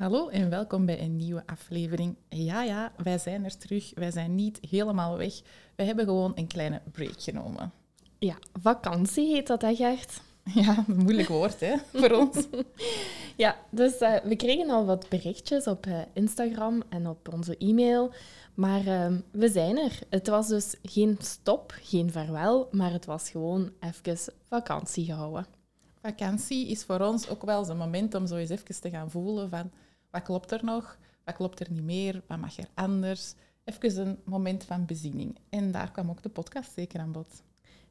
Hallo en welkom bij een nieuwe aflevering. Ja, ja, wij zijn er terug. Wij zijn niet helemaal weg. We hebben gewoon een kleine break genomen. Ja, vakantie heet dat, hè Gert? Ja, een moeilijk woord hè, voor ons. ja, dus uh, we kregen al wat berichtjes op uh, Instagram en op onze e-mail. Maar uh, we zijn er. Het was dus geen stop, geen vaarwel, maar het was gewoon even vakantie gehouden. Vakantie is voor ons ook wel zo'n moment om zo eens even te gaan voelen van wat klopt er nog, wat klopt er niet meer, wat mag er anders. Even een moment van bezinning. En daar kwam ook de podcast zeker aan bod.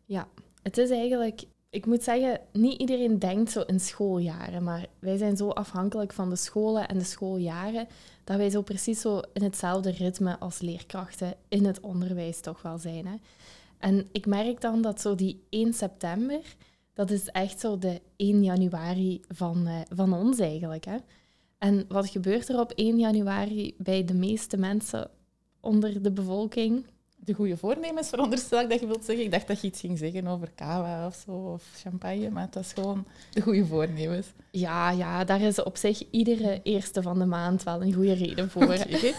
Ja, het is eigenlijk ik moet zeggen, niet iedereen denkt zo in schooljaren, maar wij zijn zo afhankelijk van de scholen en de schooljaren dat wij zo precies zo in hetzelfde ritme als leerkrachten in het onderwijs toch wel zijn. Hè? En ik merk dan dat zo die 1 september, dat is echt zo de 1 januari van, uh, van ons eigenlijk. Hè? En wat gebeurt er op 1 januari bij de meeste mensen onder de bevolking? de goede voornemens, veronderstel ik dat je wilt zeggen. Ik dacht dat je iets ging zeggen over kava of zo, of champagne, maar het was gewoon de goede voornemens. Ja, ja, daar is op zich iedere eerste van de maand wel een goede reden voor. Okay.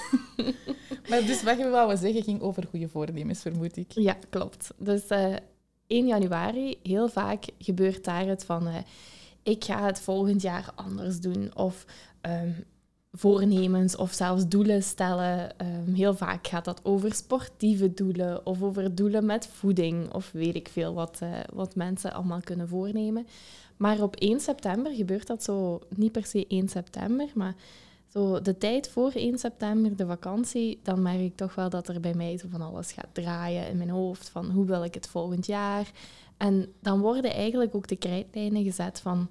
maar dus wat je wou zeggen ging over goede voornemens, vermoed ik. Ja, klopt. Dus uh, eh, 1 januari, heel vaak gebeurt daar het van... Uh, ik ga het volgend jaar anders doen. Of um, voornemens of zelfs doelen stellen. Ehm, heel vaak gaat dat over sportieve doelen of over doelen met voeding of weet ik veel wat, uh, wat mensen allemaal kunnen voornemen. Maar op 1 september gebeurt dat zo, niet per se 1 september, maar zo de tijd voor 1 september, de vakantie, dan merk ik toch wel dat er bij mij zo van alles gaat draaien in mijn hoofd van hoe wil ik het volgend jaar. En dan worden eigenlijk ook de krijtlijnen gezet van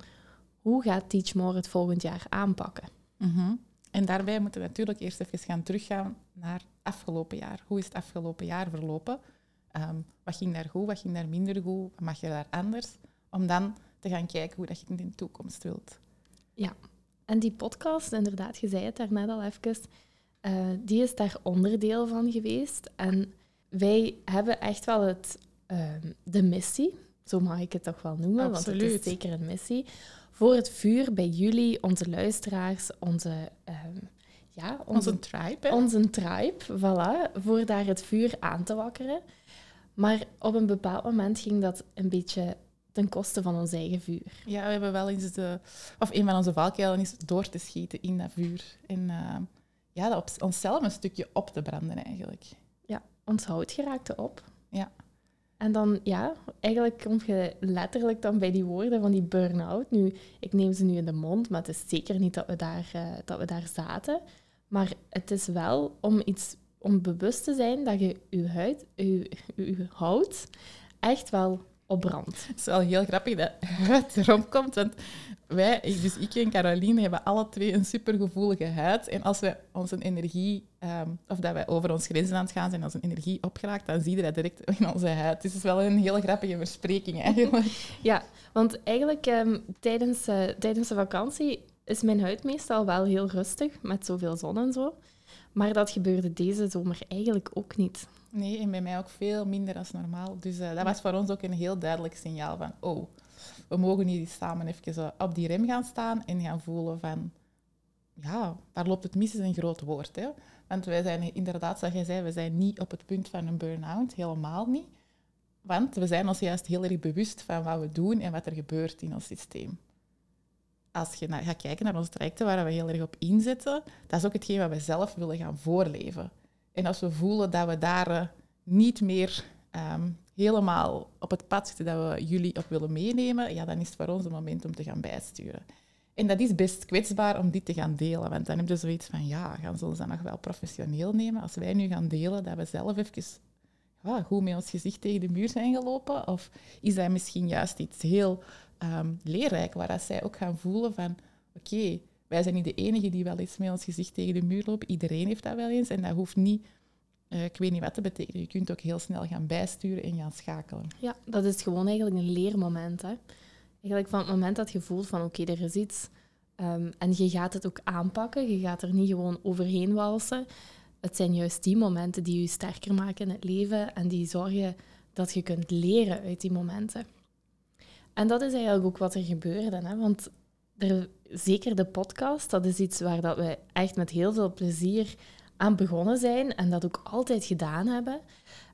hoe gaat Teach More het volgend jaar aanpakken. Mm en daarbij moeten we natuurlijk eerst even gaan teruggaan naar afgelopen jaar. Hoe is het afgelopen jaar verlopen? Ehm, wat ging daar goed, wat ging daar minder goed? Wat mag je daar anders? Om dan te gaan kijken hoe dat je het in de toekomst wilt. Ja, en die podcast, inderdaad, je zei het daarnet al even, uh, die is daar onderdeel van geweest. En wij hebben echt wel het, ehm, de missie, zo mag ik het toch wel noemen, Absoluut. want het is zeker een missie, voor het vuur bij jullie, onze luisteraars, onze... Um, ja, onze, onze tribe. Onze tribe, voilà. Voor daar het vuur aan te wakkeren. Maar op een bepaald moment ging dat een beetje ten koste van ons eigen vuur. Ja, we hebben wel eens de... Of een van onze valkuilen is door te schieten in dat vuur. En uh, ja, op onszelf een stukje op te branden eigenlijk. Ja, ons hout geraakte op. Ja. En dan, ja, eigenlijk kom je letterlijk dan bij die woorden van die burn-out. Nu, ik neem ze nu in de mond, maar het is zeker niet dat we daar, uh, dat we daar zaten. Maar het is wel om iets, om bewust te zijn dat je je huid, je, je hout echt wel opbrandt. Het is wel heel grappig dat het erom komt, want wij, dus ik en Caroline, hebben alle twee een supergevoelige huid. En als we onze energie, um, of dat wij over onze grenzen aan het gaan zijn, als een energie opgeraakt, dan zie je dat direct in onze huid. Dus het is wel een heel grappige verspreking eigenlijk. Ja, want eigenlijk um, tijdens, uh, tijdens de vakantie is mijn huid meestal wel heel rustig, met zoveel zon en zo. Maar dat gebeurde deze zomer eigenlijk ook niet. Nee, en bij mij ook veel minder dan normaal. Dus uh, dat was voor ons ook een heel duidelijk signaal van, oh, we mogen hier samen even op die rem gaan staan en gaan voelen van, ja, waar loopt het mis is een groot woord. Hè? Want wij zijn inderdaad, zoals jij zei, we zijn niet op het punt van een burn-out, helemaal niet. Want we zijn ons juist heel erg bewust van wat we doen en wat er gebeurt in ons systeem. Als je naar, gaat kijken naar onze trajecten waar we heel erg op inzetten, dat is ook hetgeen wat we zelf willen gaan voorleven. En als we voelen dat we daar eh, niet meer um, helemaal op het pad zitten dat we jullie op willen meenemen, ja, dan is het voor ons een moment om te gaan bijsturen. En dat is best kwetsbaar om dit te gaan delen, want dan heb je zoiets van, ja, gaan ze ons dan nog wel professioneel nemen als wij nu gaan delen dat we zelf even goed met ons gezicht tegen de muur zijn gelopen? Of is dat misschien juist iets heel um, leerrijk, waar zij ook gaan voelen van, oké, wij zijn niet de enige die wel eens met ons gezicht tegen de muur lopen. Iedereen heeft dat wel eens en dat hoeft niet, uh, ik weet niet wat te betekenen. Je kunt ook heel snel gaan bijsturen en gaan schakelen. Ja, dat is gewoon eigenlijk een leermoment. Hè? Eigenlijk van het moment dat je voelt van oké, er is iets um, en je gaat het ook aanpakken, je gaat er niet gewoon overheen walsen. Het zijn juist die momenten die je sterker maken in het leven en die zorgen dat je kunt leren uit die momenten. En dat is eigenlijk ook wat er gebeurde. Hè? Want er, zeker de podcast, dat is iets waar dat we echt met heel veel plezier aan begonnen zijn en dat ook altijd gedaan hebben.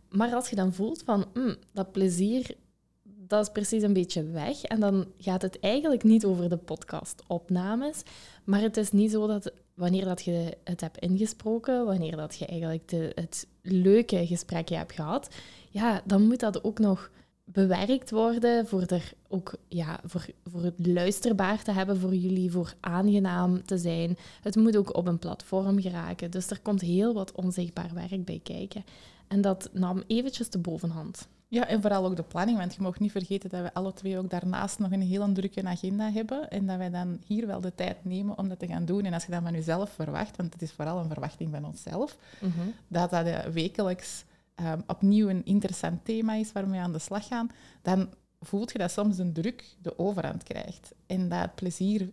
Maar als je dan voelt van mm, dat plezier, dat is precies een beetje weg. En dan gaat het eigenlijk niet over de podcastopnames. Maar het is niet zo dat wanneer dat je het hebt ingesproken, wanneer dat je eigenlijk de, het leuke gesprekje hebt gehad, ja, dan moet dat ook nog bewerkt worden voor, er ook, ja, voor, voor het luisterbaar te hebben voor jullie, voor aangenaam te zijn. Het moet ook op een platform geraken. Dus er komt heel wat onzichtbaar werk bij kijken. En dat nam eventjes de bovenhand. Ja, en vooral ook de planning, want je mag niet vergeten dat we alle twee ook daarnaast nog een heel drukke agenda hebben en dat wij dan hier wel de tijd nemen om dat te gaan doen. En als je dat van jezelf verwacht, want het is vooral een verwachting van onszelf, mm dat dat eh, wekelijks um, opnieuw een interessant thema is waarmee we aan de slag gaan, dan voelt je dat soms een druk de overhand krijgt. En dat plezier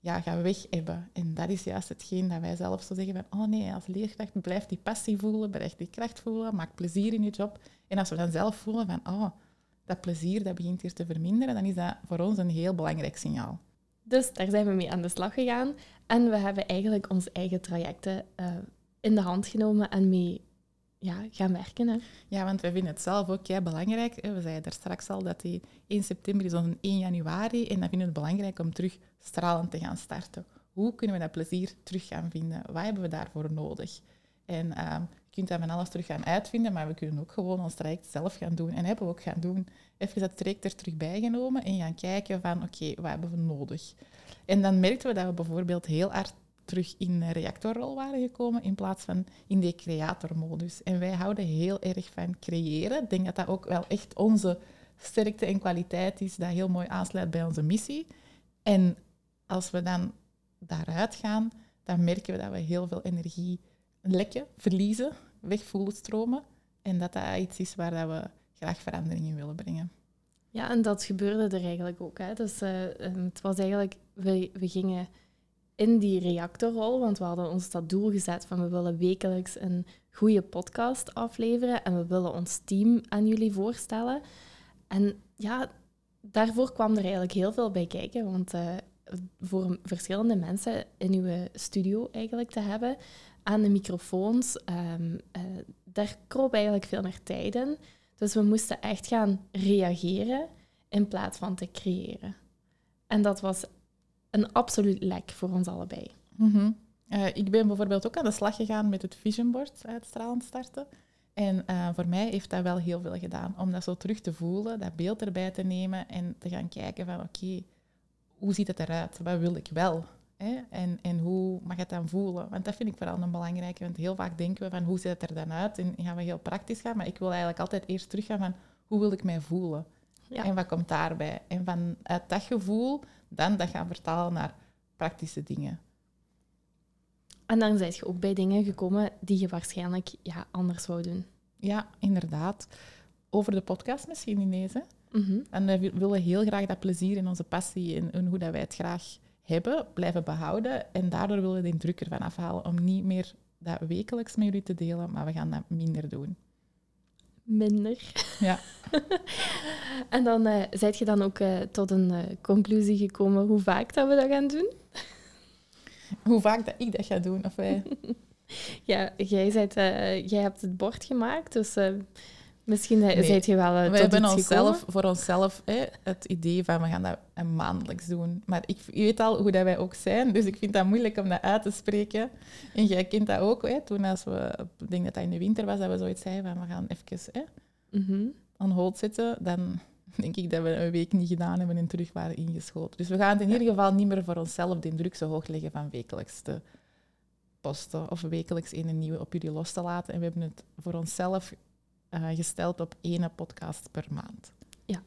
ja, gaat weg hebben. En dat is juist hetgeen dat wij zelf zo zeggen van oh nee, als leerkracht blijf die passie voelen, blijf die kracht voelen, maak plezier in je job. En als we dan zelf voelen van oh, dat plezier dat begint hier te verminderen, dan is dat voor ons een heel belangrijk signaal. Dus daar zijn we mee aan de slag gegaan. En we hebben eigenlijk onze eigen trajecten uh, in de hand genomen en mee ja, gaan werken. Hè. Ja, want wij vinden het zelf ook ja, belangrijk. We zeiden daar straks al dat die 1 september is een 1 januari. En dan vinden we het belangrijk om terug stralend te gaan starten. Hoe kunnen we dat plezier terug gaan vinden? Wat hebben we daarvoor nodig? En uh, je kunt dat van alles terug gaan uitvinden, maar we kunnen ook gewoon ons traject zelf gaan doen. En hebben we ook gaan doen. Even dat traject er terug bijgenomen en gaan kijken van oké, wat hebben we nodig? En dan merkten we dat we bijvoorbeeld heel hard terug in de reactorrol waren gekomen in plaats van in de creatormodus. En wij houden heel erg van creëren. Ik denk dat dat ook wel echt onze sterkte en kwaliteit is, dat heel mooi aansluit bij onze missie. En als we dan daaruit gaan, dan merken we dat we heel veel energie lekken, verliezen, wegvoelen stromen. En dat dat iets is waar dat we graag verandering in willen brengen. Ja, en dat gebeurde er eigenlijk ook. Hè. Dus uh, het was eigenlijk, we, we gingen in die reactorrol, want we hadden ons dat doel gezet van we willen wekelijks een goede podcast afleveren en we willen ons team aan jullie voorstellen. En ja, daarvoor kwam er eigenlijk heel veel bij kijken, want uh, voor verschillende mensen in uw studio eigenlijk te hebben, aan de microfoons, um, uh, daar kroop eigenlijk veel meer tijd in. Dus we moesten echt gaan reageren in plaats van te creëren. En dat was een absoluut lek voor ons allebei. Mm ik ben bijvoorbeeld ook aan de slag gegaan met het vision board uitstralend starten. En uh, voor mij heeft dat wel heel veel gedaan. Om dat zo terug te voelen, dat beeld erbij te nemen en te gaan kijken van oké, hoe ziet het eruit? Wat wil ik wel? Hè? En, en hoe mag het dan voelen? Want dat vind ik vooral een belangrijke. Want heel vaak denken we van hoe ziet het er dan uit? En gaan we heel praktisch gaan. Maar ik wil eigenlijk altijd eerst teruggaan van hoe wil ik mij voelen? Ja. En wat komt daarbij? En vanuit dat gevoel dan dat gaan vertalen naar praktische dingen. En dan zijn je ook bij dingen gekomen die je waarschijnlijk ja, anders zou doen. Ja, inderdaad. Over de podcast misschien ineens. Hè? Mm En we willen heel graag dat plezier en onze passie en, en, hoe dat wij het graag hebben, blijven behouden. En daardoor willen we de druk ervan afhalen om niet meer dat wekelijks met jullie te delen, maar we gaan dat minder doen minder. Ja. en dan uh, zijt je dan ook uh, tot een uh, conclusie gekomen hoe vaak dat we dat gaan doen? hoe vaak dat ik dat ga doen, of wij? ja, jij, zijt, jij hebt het bord gemaakt, dus Misschien nee. zijt je wel uh, We hebben onszelf, voor onszelf hè, het idee van we gaan dat een maandelijks doen. Maar ik, je weet al hoe dat wij ook zijn, dus ik vind dat moeilijk om dat uit te spreken. En jij kent dat ook. Hè, toen als we, ik denk dat dat in de winter was, dat we zoiets zeiden van we gaan even hè, mm on hold zitten. Dan denk ik dat we een week niet gedaan hebben en terug waren ingeschoten. Dus we gaan het in ieder geval niet meer voor onszelf de druk zo hoog leggen van wekelijks te posten of wekelijks een nieuwe op jullie los te laten. En we hebben het voor onszelf uh, gesteld op één podcast per maand. Ja,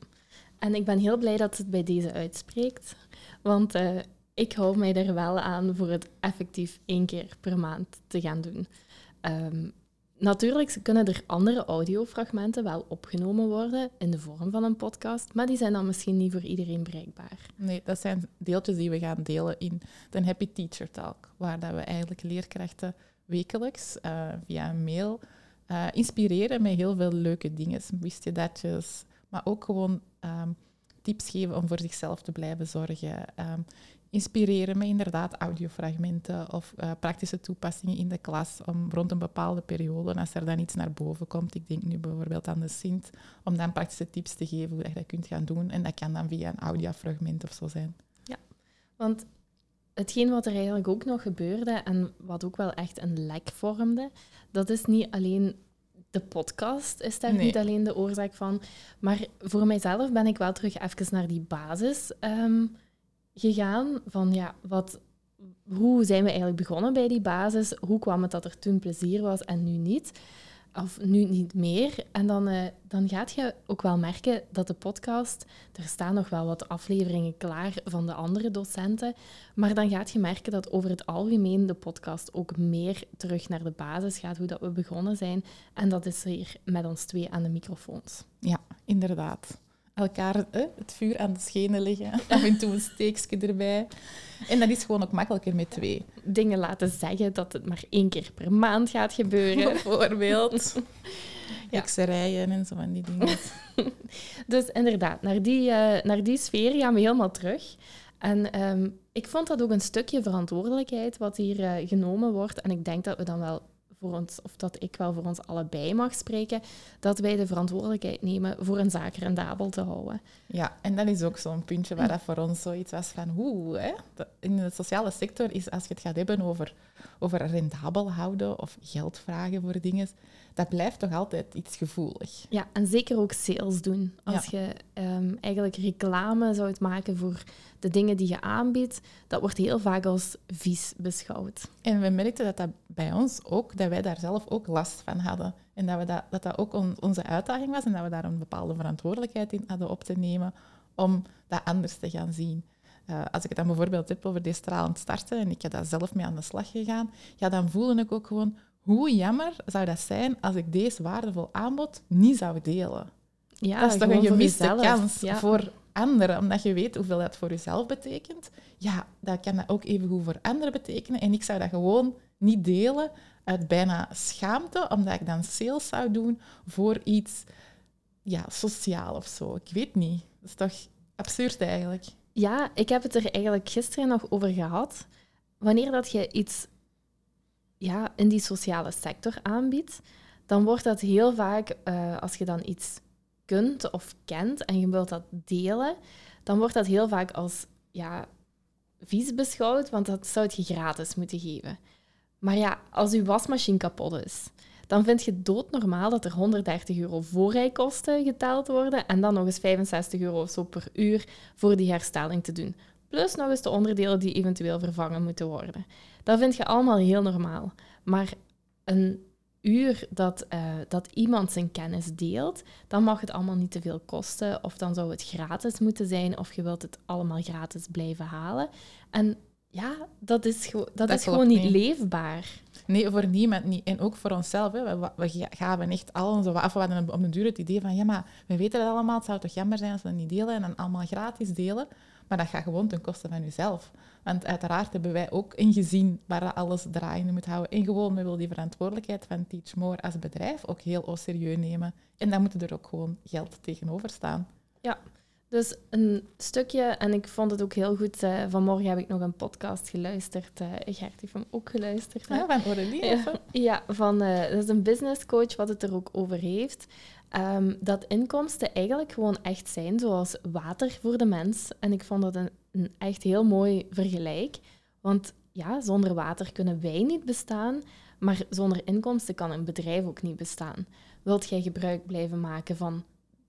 en ik ben heel blij dat het bij deze uitspreekt. Want uh, ik hou mij er wel aan voor het effectief één keer per maand te gaan doen. Ehm, natuurlijk kunnen er andere audiofragmenten wel opgenomen worden in de vorm van een podcast, maar die zijn dan misschien niet voor iedereen bereikbaar. Nee, dat zijn deeltjes die we gaan delen in de Happy Teacher Talk, waar dat we eigenlijk leerkrachten wekelijks uh, via een mail uh, inspireren met heel veel leuke dingen. Wist je datjes, maar ook gewoon um, tips geven om voor zichzelf te blijven zorgen. Um, inspireren met inderdaad audiofragmenten of uh, praktische toepassingen in de klas om rond een bepaalde periode, als er dan iets naar boven komt, ik denk nu bijvoorbeeld aan de Sint, om dan praktische tips te geven hoe je dat kunt gaan doen. En dat kan dan via een audiofragment of zo zijn. Ja, want hetgeen wat er eigenlijk ook nog gebeurde en wat ook wel echt een lek vormde, dat is niet alleen de podcast is daar niet alleen de oorzaak van. Maar voor mijzelf ben ik wel terug even naar die basis um, gegaan. Van ja, wat, hoe zijn we eigenlijk begonnen bij die basis? Hoe kwam het dat er toen plezier was en nu niet? Of nu niet meer. En dan, uh, dan gaat je ook wel merken dat de podcast... Er staan nog wel wat afleveringen klaar van de andere docenten. Maar dan gaat je merken dat over het algemeen de podcast ook meer terug naar de basis gaat. Hoe dat we begonnen zijn. En dat is hier met ons twee aan de microfoons. Ja, inderdaad elkaar eh, het vuur aan de schenen leggen. Af en toe een steekje erbij. En dat is gewoon ook makkelijker met twee. Dingen laten zeggen dat het maar één keer per maand gaat gebeuren. Bijvoorbeeld. ja. en zo van die dingen. dus inderdaad, naar die, uh, naar die sfeer gaan we helemaal terug. En um, ik vond dat ook een stukje verantwoordelijkheid wat hier uh, genomen wordt. En ik denk dat we dan wel voor ons, of dat ik wel voor ons allebei mag spreken, dat wij de verantwoordelijkheid nemen voor een zaak rendabel te houden. Ja, en dat is ook zo'n puntje waar dat voor ons zoiets was van hoe, hè? In de sociale sector is, als je het gaat hebben over, over rendabel houden of geld vragen voor dingen, dat blijft toch altijd iets gevoelig. Ja, en zeker ook sales doen. Als je um, eigenlijk reclame zou maken voor de dingen die je aanbiedt, dat wordt heel vaak als vies beschouwd. En we merkten dat dat bij ons ook, dat wij daar zelf ook last van hadden. En dat we dat, dat, dat ook onze uitdaging was en dat we daar een bepaalde verantwoordelijkheid in hadden op te nemen om dat anders te gaan zien. Uh, als ik het dan bijvoorbeeld heb over deze stralend starten en ik heb daar zelf mee aan de slag gegaan, ja, dan voelde ik ook gewoon hoe jammer zou dat zijn als ik deze waardevol aanbod niet zou delen. Ja, dat is toch een gemiste kans voor anderen, omdat je weet hoeveel dat voor jezelf betekent. Ja, dat kan dat ook even goed voor anderen betekenen. En ik zou dat gewoon niet delen uit bijna schaamte, omdat ik dan sales zou doen voor iets ja, sociaal of zo. Ik weet niet. Dat is toch absurd eigenlijk. Ja, ik heb het er eigenlijk gisteren nog over gehad. Wanneer dat je iets ja, in die sociale sector aanbiedt, dan wordt dat heel vaak, uh, als je dan iets kunt of kent en je wilt dat delen, dan wordt dat heel vaak als ja, vies beschouwd, want dat zou je gratis moeten geven. Maar ja, als je wasmachine kapot is, dan vind je doodnormaal dat er 130 euro voorrijkosten geteld worden en dan nog eens 65 euro zo per uur voor die herstelling te doen. Plus nog eens de onderdelen die eventueel vervangen moeten worden. Dat vind je allemaal heel normaal. Maar een uur dat, uh, dat iemand zijn kennis deelt, dan mag het allemaal niet te veel kosten. Of dan zou het gratis moeten zijn, of je wilt het allemaal gratis blijven halen. En ja, dat is, dat, dat is gewoon niet, leefbaar. Nee, voor niemand niet. En ook voor onszelf. Hè. We, we gaven echt al onze af. We hadden op de duur het idee van, ja, maar we weten dat allemaal. Het zou toch jammer zijn als we het niet delen en dan allemaal gratis delen. Maar dat gaat gewoon ten koste van jezelf. Want uiteraard hebben wij ook ingezien waar alles draaiende moet houden. En gewoon, we willen die verantwoordelijkheid van Teach More als bedrijf ook heel serieus nemen. En dan moet er ook gewoon geld tegenover staan. Ja, dus een stukje, en ik vond het ook heel goed, uh, vanmorgen heb ik nog een podcast geluisterd. Uh, Gert heeft hem ook geluisterd. Ja, van Aurélie? Ja, ja, van, uh, dat is een business coach wat het er ook over heeft. Ehm, dat inkomsten eigenlijk gewoon echt zijn zoals water voor de mens. En ik vond dat een, een echt heel mooi vergelijk. Want ja, zonder water kunnen wij niet bestaan, maar zonder inkomsten kan een bedrijf ook niet bestaan. Wilt jij gebruik blijven maken van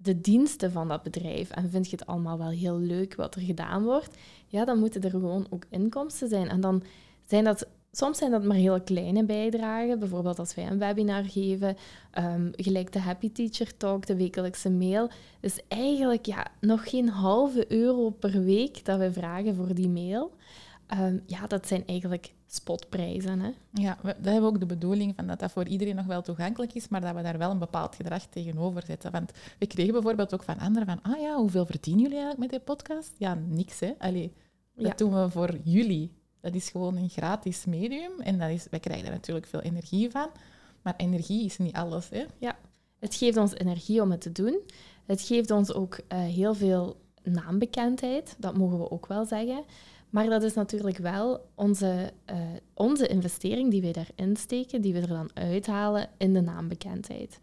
de diensten van dat bedrijf en vind je het allemaal wel heel leuk wat er gedaan wordt, ja, dan moeten er gewoon ook inkomsten zijn. En dan zijn dat Soms zijn dat maar hele kleine bijdragen. Bijvoorbeeld als wij een webinar geven, um, gelijk de Happy Teacher Talk, de wekelijkse mail. Dus eigenlijk ja, nog geen halve euro per week dat we vragen voor die mail. Ehm, ja, dat zijn eigenlijk spotprijzen. Hè? Ja, we, dat hebben we ook de bedoeling van dat dat voor iedereen nog wel toegankelijk is, maar dat we daar wel een bepaald gedrag tegenover zetten. Want we kregen bijvoorbeeld ook van anderen van, ah ja, hoeveel verdienen jullie eigenlijk met die podcast? Ja, niks hè. Allee, dat Ja. doen we voor jullie. Dat is gewoon een gratis medium en dat is, wij krijgen er natuurlijk veel energie van, maar energie is niet alles hè. Het geeft ons energie om het te doen. Het geeft ons ook eh, heel veel naambekendheid, dat mogen we ook wel zeggen. Maar dat is natuurlijk wel onze, eh, onze investering die wij daarin steken, die we er dan uithalen in de naambekendheid.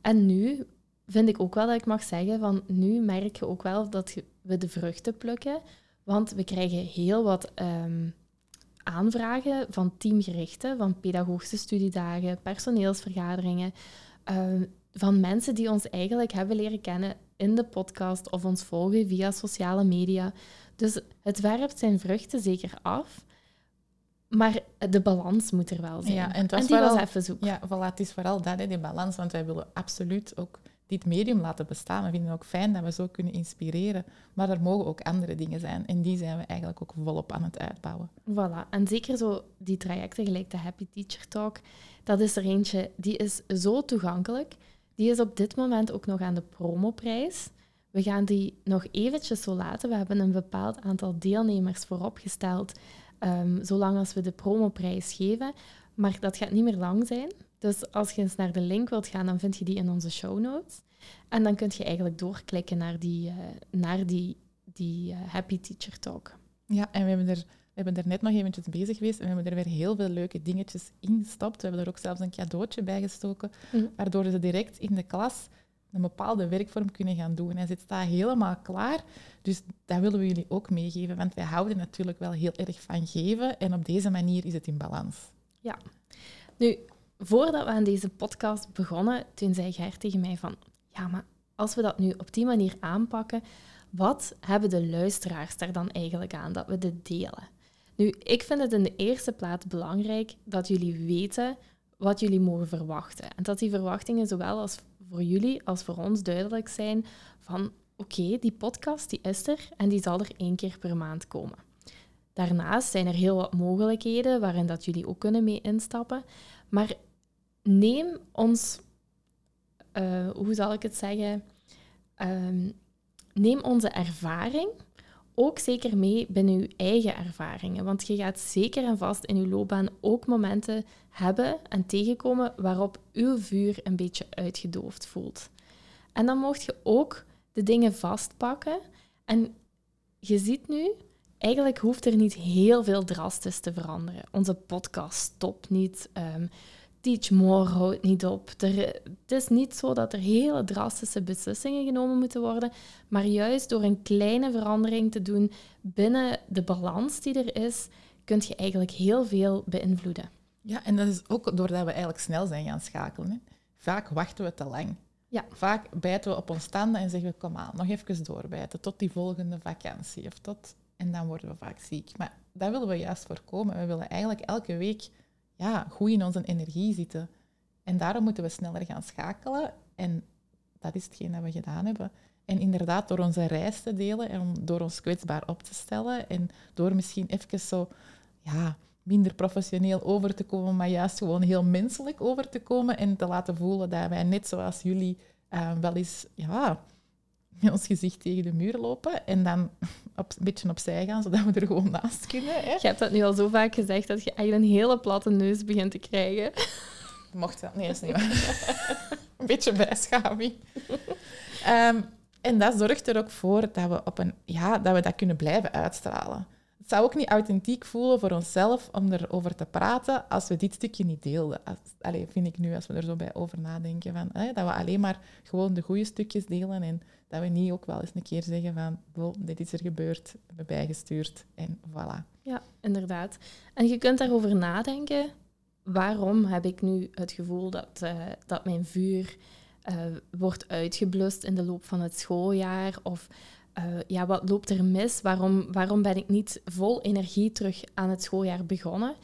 En nu vind ik ook wel dat ik mag zeggen, van nu merk je ook wel dat we de vruchten plukken. Want we krijgen heel wat ehm, aanvragen van teamgerichten, van pedagogische studiedagen, personeelsvergaderingen, ehm, van mensen die ons eigenlijk hebben leren kennen in de podcast of ons volgen via sociale media. Dus het werpt zijn vruchten zeker af, maar de balans moet er wel zijn. Ja, en die vooral- was even zoek. Ja, voilà, het is vooral dat, hè, die balans, want wij willen absoluut ook dit medium laten bestaan. We vinden het ook fijn dat we zo kunnen inspireren, maar er mogen ook andere dingen zijn en die zijn we eigenlijk ook volop aan het uitbouwen. Voilà. En zeker zo die trajecten, gelijk de Happy Teacher Talk, dat is er eentje, die is zo toegankelijk. Die is op dit moment ook nog aan de promoprijs. We gaan die nog eventjes zo laten. We hebben een bepaald aantal deelnemers vooropgesteld, ehm, zolang als we de promoprijs geven. Maar dat gaat niet meer lang zijn. Dus als je eens naar de link wilt gaan, dan vind je die in onze show notes. En dan kun je eigenlijk doorklikken naar die, eh, naar die, die eh, Happy Teacher Talk. Ja, en we hebben er, we hebben er net nog eventjes bezig geweest en we hebben er weer heel veel leuke dingetjes in gestopt. We hebben er ook zelfs een cadeautje bij gestoken, Mhm. waardoor ze direct in de klas een bepaalde werkvorm kunnen gaan doen. En ze staat helemaal klaar. Dus dat willen we jullie ook meegeven, want wij houden natuurlijk wel heel erg van geven en op deze manier is het in balans. Nu, voordat we aan deze podcast begonnen, toen zei Gert tegen mij van... Ja, maar als we dat nu op die manier aanpakken, wat hebben de luisteraars daar dan eigenlijk aan dat we dit delen? Nu, ik vind het in de eerste plaats belangrijk dat jullie weten wat jullie mogen verwachten. En dat die verwachtingen zowel als voor jullie als voor ons duidelijk zijn van... Oké, die podcast die is er en die zal er één keer per maand komen. Daarnaast zijn er heel wat mogelijkheden waarin dat jullie ook kunnen mee instappen. Maar neem ons, eh, hoe zal ik het zeggen, Ehm, neem onze ervaring ook zeker mee binnen uw eigen ervaringen. Want je gaat zeker en vast in uw loopbaan ook momenten hebben en tegenkomen waarop uw vuur een beetje uitgedoofd voelt. En dan mocht je ook de dingen vastpakken. En je ziet nu, eigenlijk hoeft er niet heel veel drastisch te veranderen. Onze podcast stopt niet. ehm, Teach More houdt niet op. Er, het is niet zo dat er hele drastische beslissingen genomen moeten worden, maar juist door een kleine verandering te doen binnen de balans die er is, kun je eigenlijk heel veel beïnvloeden. Ja, en dat is ook doordat we eigenlijk snel zijn gaan schakelen. Hè. Vaak wachten we te lang. Ja. Vaak bijten we op ons tanden en zeggen we, kom aan, nog even doorbijten tot die volgende vakantie. Of tot... En dan worden we vaak ziek. Maar dat willen we juist voorkomen. We willen eigenlijk elke week ja, goed in onze energie zitten. En daarom moeten we sneller gaan schakelen. En dat is hetgeen dat we gedaan hebben. En inderdaad, door onze reis te delen en door ons kwetsbaar op te stellen en door misschien even zo ja, minder professioneel over te komen, maar juist gewoon heel menselijk over te komen en te laten voelen dat wij net zoals jullie eh, wel eens ja, met ons gezicht tegen de muur lopen en dan op, een beetje opzij gaan, zodat we er gewoon naast kunnen. Hè. Je hebt dat nu al zo vaak gezegd dat je eigenlijk een hele platte neus begint te krijgen. Mocht wel. Nee, is niet waar. een beetje bijschaving. Ehm, en dat zorgt er ook voor dat we, op een, ja, dat we dat kunnen blijven uitstralen. Het zou ook niet authentiek voelen voor onszelf om erover te praten als we dit stukje niet deelden. Als, allee, vind ik nu, als we er zo bij over nadenken, van, hè, dat we alleen maar gewoon de goede stukjes delen en dat we niet ook wel eens een keer zeggen van, "Wel, dit is er gebeurd, we hebben bijgestuurd en voilà. Ja, inderdaad. En je kunt daarover nadenken. Waarom heb ik nu het gevoel dat, eh, dat mijn vuur eh, wordt uitgeblust in de loop van het schooljaar? Of eh, ja, wat loopt er mis? Waarom, waarom ben ik niet vol energie terug aan het schooljaar begonnen?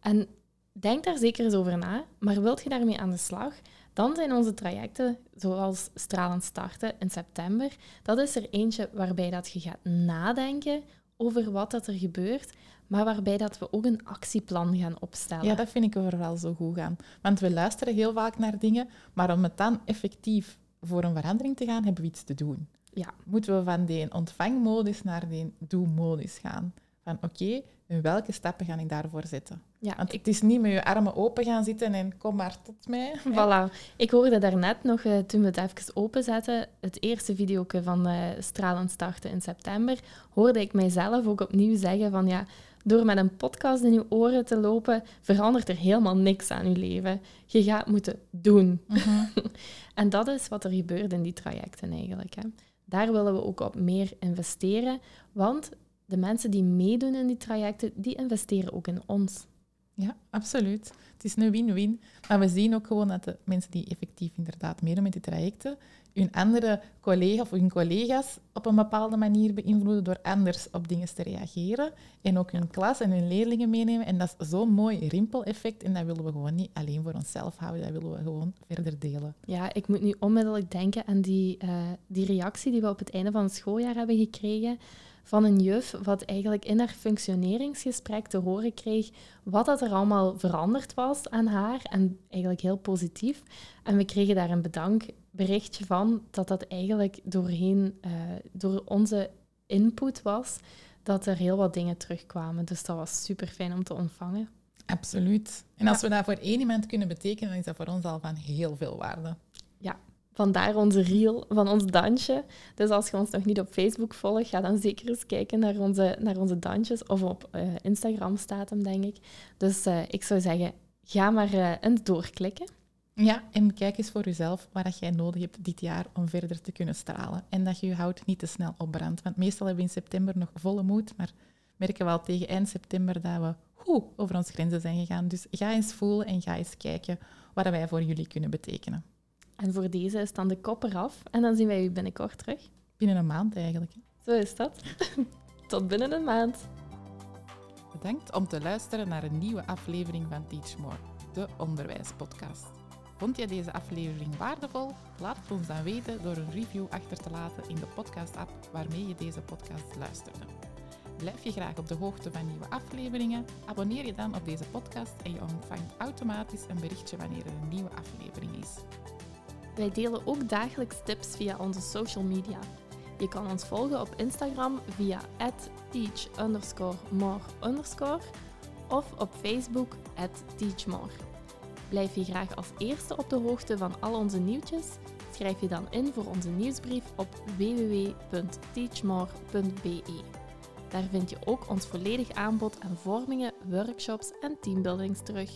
En denk daar zeker eens over na. Maar wilt je daarmee aan de slag? Dan zijn onze trajecten, zoals Stralend Starten in september, dat is er eentje waarbij dat je gaat nadenken over wat dat er gebeurt, maar waarbij dat we ook een actieplan gaan opstellen. Ja, dat vind ik overal zo goed gaan. Want we luisteren heel vaak naar dingen, maar om het dan effectief voor een verandering te gaan, hebben we iets te doen. Ja. Moeten we van die ontvangmodus naar die doe-modus gaan. Van oké, en welke stappen ga ik daarvoor zetten? Ja, Want ik, het is niet met je armen open gaan zitten en kom maar tot mij. voilà. ik hoorde daarnet nog, eh, toen we het even openzetten, het eerste video van eh Stralend starten in september, hoorde ik mijzelf ook opnieuw zeggen van ja, door met een podcast in je oren te lopen, verandert er helemaal niks aan je leven. Je gaat moeten doen. Mhm. En dat is wat er gebeurt in die trajecten eigenlijk. Hè. Daar willen we ook op meer investeren, want de mensen die meedoen in die trajecten, die investeren ook in ons. Ja, absoluut. Het is een win-win. Maar we zien ook gewoon dat de mensen die effectief inderdaad meedoen met die trajecten, hun andere collega of hun collega's op een bepaalde manier beïnvloeden door anders op dingen te reageren. En ook hun klas en hun leerlingen meenemen. En dat is zo'n mooi rimpeleffect. En dat willen we gewoon niet alleen voor onszelf houden, dat willen we gewoon verder delen. Ja, ik moet nu onmiddellijk denken aan die, eh, die reactie die we op het einde van het schooljaar hebben gekregen van een juf, wat eigenlijk in haar functioneringsgesprek te horen kreeg wat dat er allemaal veranderd was aan haar en eigenlijk heel positief. En we kregen daar een bedankberichtje van dat dat eigenlijk doorheen, eh, door onze input was, dat er heel wat dingen terugkwamen. Dus dat was super fijn om te ontvangen. Absoluut. En als we dat voor één iemand kunnen betekenen, dan is dat voor ons al van heel veel waarde. Vandaar onze reel van ons dansje. Dus als je ons nog niet op Facebook volgt, ga dan zeker eens kijken naar onze, naar onze dansjes. Of op eh, Instagram staat hem, denk ik. Dus eh, ik zou zeggen, ga maar eh eens doorklikken. Ja, en kijk eens voor jezelf wat dat jij nodig hebt dit jaar om verder te kunnen stralen. En dat je je hout niet te snel opbrandt. Want meestal hebben we in september nog volle moed, maar merken we al tegen eind september dat we hoe, over onze grenzen zijn gegaan. Dus ga eens voelen en ga eens kijken wat wij voor jullie kunnen betekenen. En voor deze is dan de kop eraf. En dan zien wij u binnenkort terug. Binnen een maand eigenlijk. hè. Zo is dat. Tot binnen een maand. Bedankt om te luisteren naar een nieuwe aflevering van Teach More, de onderwijspodcast. Vond je deze aflevering waardevol? Laat het ons dan weten door een review achter te laten in de podcast-app waarmee je deze podcast luisterde. Blijf je graag op de hoogte van nieuwe afleveringen? Abonneer je dan op deze podcast en je ontvangt automatisch een berichtje wanneer er een nieuwe aflevering is. Wij delen ook dagelijks tips via onze social media. Je kan ons volgen op Instagram via teach more of op Facebook teachmore. Blijf je graag als eerste op de hoogte van al onze nieuwtjes? Schrijf je dan in voor onze nieuwsbrief op www.teachmore.be. Daar vind je ook ons volledig aanbod aan vormingen, workshops en teambuildings terug.